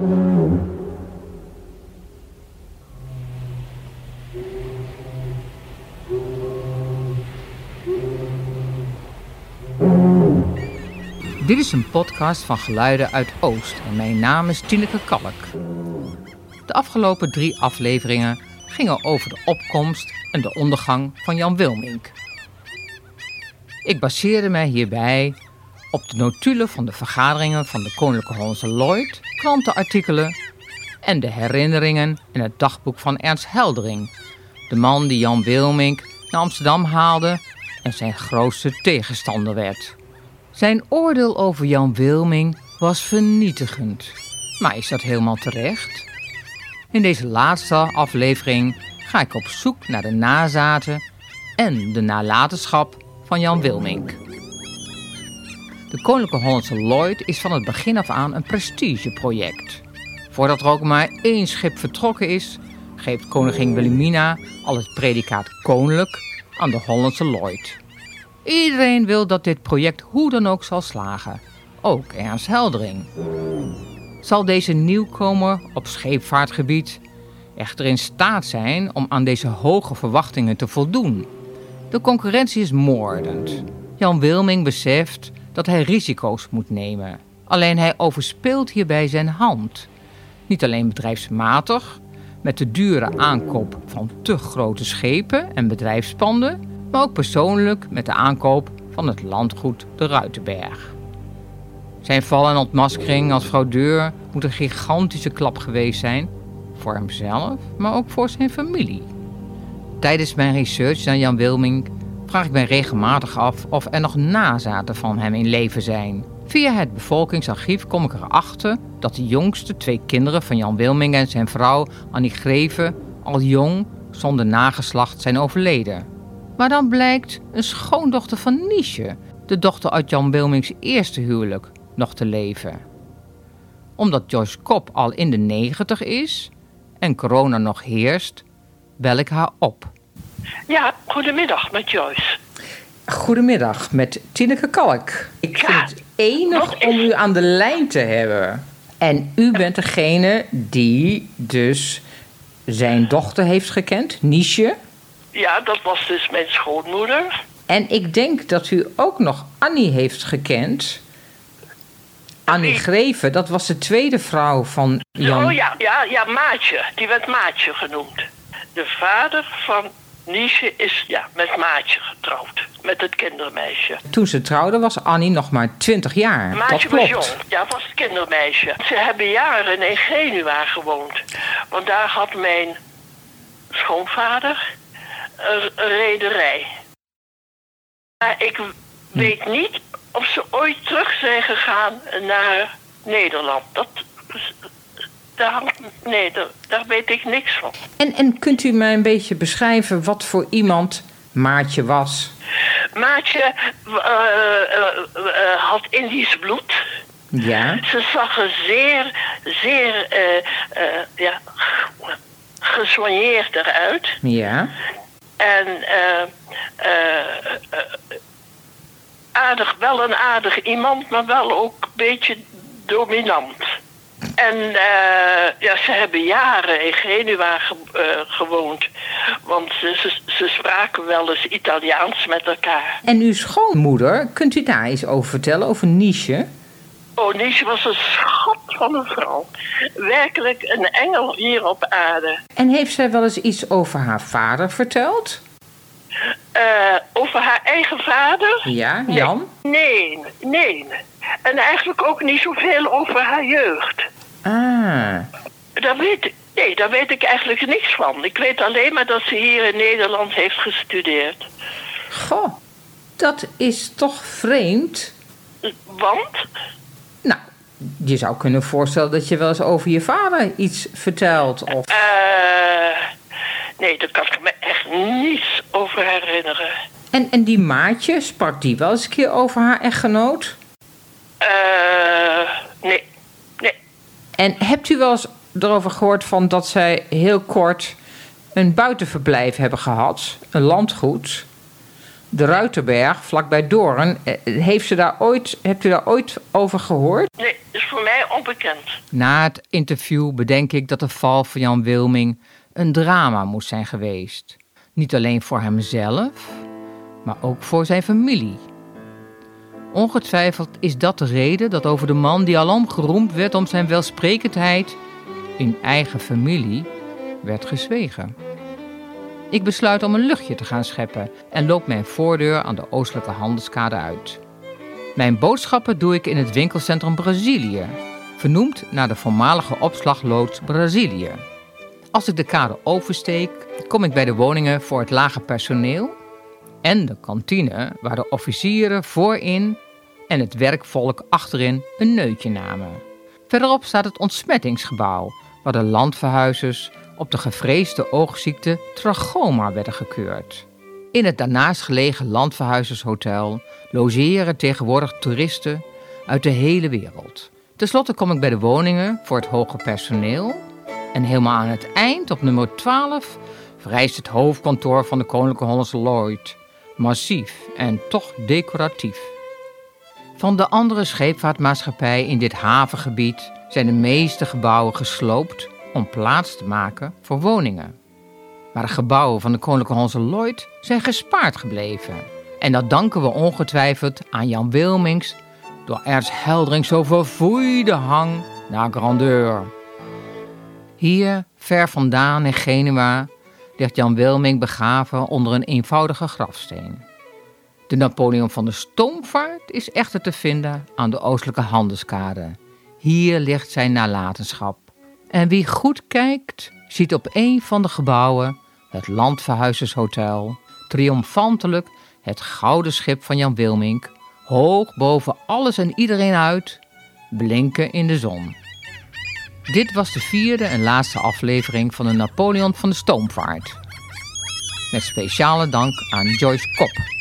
Dit is een podcast van Geluiden uit Oost en mijn naam is Tineke Kalk. De afgelopen drie afleveringen gingen over de opkomst en de ondergang van Jan Wilmink. Ik baseerde mij hierbij op de notulen van de vergaderingen van de Koninklijke Hollandse Lloyd, krantenartikelen en de herinneringen in het dagboek van Ernst Heldering, de man die Jan Wilmink naar Amsterdam haalde en zijn grootste tegenstander werd. Zijn oordeel over Jan Wilming was vernietigend. Maar is dat helemaal terecht? In deze laatste aflevering ga ik op zoek naar de nazaten en de nalatenschap van Jan Wilmink. De Koninklijke Hollandse Lloyd is van het begin af aan een prestigeproject. Voordat er ook maar één schip vertrokken is, geeft koningin Wilhelmina al het predicaat koninklijk aan de Hollandse Lloyd. Iedereen wil dat dit project hoe dan ook zal slagen. Ook Ernst Heldering. Zal deze nieuwkomer op scheepvaartgebied echter in staat zijn om aan deze hoge verwachtingen te voldoen? De concurrentie is moordend. Jan Wilming beseft dat hij risico's moet nemen. Alleen hij overspeelt hierbij zijn hand. Niet alleen bedrijfsmatig, met de dure aankoop van te grote schepen en bedrijfspanden, maar ook persoonlijk met de aankoop van het landgoed de Ruitenberg. Zijn val en ontmaskering als fraudeur moet een gigantische klap geweest zijn voor hemzelf, maar ook voor zijn familie. Tijdens mijn research naar Jan Wilming vraag ik mij regelmatig af of er nog nazaten van hem in leven zijn. Via het bevolkingsarchief kom ik erachter dat de jongste twee kinderen van Jan Wilming en zijn vrouw Annie Greven al jong zonder nageslacht zijn overleden. Maar dan blijkt een schoondochter van Niesje, de dochter uit Jan Wilmings eerste huwelijk, nog te leven. Omdat Joyce Kop al in de negentig is en corona nog heerst, bel ik haar op. Ja, goedemiddag met Joyce. Goedemiddag, met Tineke Kalk. Ik vind het enig is- om u aan de lijn te hebben. En u bent degene die dus zijn dochter heeft gekend, Niesje. Ja, dat was dus mijn schoonmoeder. En ik denk dat u ook nog Annie heeft gekend. Annie? Greven, dat was de tweede vrouw van Jan. Oh ja, ja, ja, Maatje. Die werd Maatje genoemd. De vader van Niesje is ja, met Maatje getrouwd. Met het kindermeisje. Toen ze trouwde was Annie nog maar 20 jaar. Maatje dat was jong. Ja, was het kindermeisje. Ze hebben jaren in Genua gewoond. Want daar had mijn schoonvader een een rederij. Maar ik weet niet of ze ooit terug zijn gegaan naar Nederland. Dat, daar, hangt- nee, daar, daar weet ik niks van. En, en kunt u mij een beetje beschrijven wat voor iemand Maatje was? Maatje eh, eh, eh, had Indisch bloed. Ja. Ze zag er zeer, zeer ja, gesoigneerd eruit. Ja. En aardig, wel een aardig iemand, maar wel ook een beetje dominant. En eh, ja, ze hebben jaren in Genua ge- eh, gewoond. Want ze, ze, ze spraken wel eens Italiaans met elkaar. En uw schoonmoeder, kunt u daar iets over vertellen, over Niesje? Oh, Niesje was een schat van een vrouw. Werkelijk een engel hier op aarde. En heeft zij wel eens iets over haar vader verteld? Eh, over haar eigen vader? Ja, Nee. Jan? Nee, nee. En eigenlijk ook niet zoveel over haar jeugd. Daar weet nee, daar weet ik eigenlijk niks van. Ik weet alleen maar dat ze hier in Nederland heeft gestudeerd. Goh, dat is toch vreemd? Want? Nou, je zou kunnen voorstellen dat je wel eens over je vader iets vertelt. Of... eh nee, daar kan ik me echt niets over herinneren. En, en die maatje, sprak die wel eens een keer over haar echtgenoot? eh nee. En hebt u wel eens erover gehoord van dat zij heel kort een buitenverblijf hebben gehad? Een landgoed? De Ruitenberg, vlakbij Doorn. Eh, Heeft ze daar ooit, hebt u daar ooit over gehoord? Nee, is voor voor mij onbekend. Na het interview bedenk ik dat de val van Jan Wilming een drama moest zijn geweest. Niet alleen voor hemzelf, maar ook voor zijn familie. Ongetwijfeld is dat de reden dat over de man die alom geroemd werd om zijn welsprekendheid in eigen familie werd gezwegen. Ik besluit om een luchtje te gaan scheppen en loop mijn voordeur aan de oostelijke handelskade uit. Mijn boodschappen doe ik in het winkelcentrum Brazilië, vernoemd naar de voormalige opslagloods Brazilië. Als ik de kade oversteek, kom ik bij de woningen voor het lage personeel en de kantine waar de officieren voorin en het werkvolk achterin een neutje namen. Verderop staat het ontsmettingsgebouw, waar de landverhuizers op de gevreesde oogziekte trachoma werden gekeurd. In het daarnaast gelegen landverhuizershotel logeren tegenwoordig toeristen uit de hele wereld. Ten slotte kom ik bij de woningen voor het hoger personeel. En helemaal aan het eind, op nummer 12, vereist het hoofdkantoor van de Koninklijke Hollandse Lloyd. Massief en toch decoratief. Van de andere scheepvaartmaatschappijen in dit havengebied zijn de meeste gebouwen gesloopt om plaats te maken voor woningen. Maar de gebouwen van de Koninklijke Hollandse Lloyd zijn gespaard gebleven. En dat danken we ongetwijfeld aan Jan Wilmings door Ernst Heldering zo verfoeide hang naar grandeur. Hier, ver vandaan in Genua, ligt Jan Wilming begraven onder een eenvoudige grafsteen. De Napoleon van de stoomvaart is echter te vinden aan de oostelijke handelskade. Hier ligt zijn nalatenschap. En wie goed kijkt, ziet op een van de gebouwen, het Landverhuizershotel, triomfantelijk het gouden schip van Jan Wilmink, hoog boven alles en iedereen uit, blinken in de zon. Dit was de vierde en laatste aflevering van de Napoleon van de Stoomvaart. Met speciale dank aan Joyce Kop.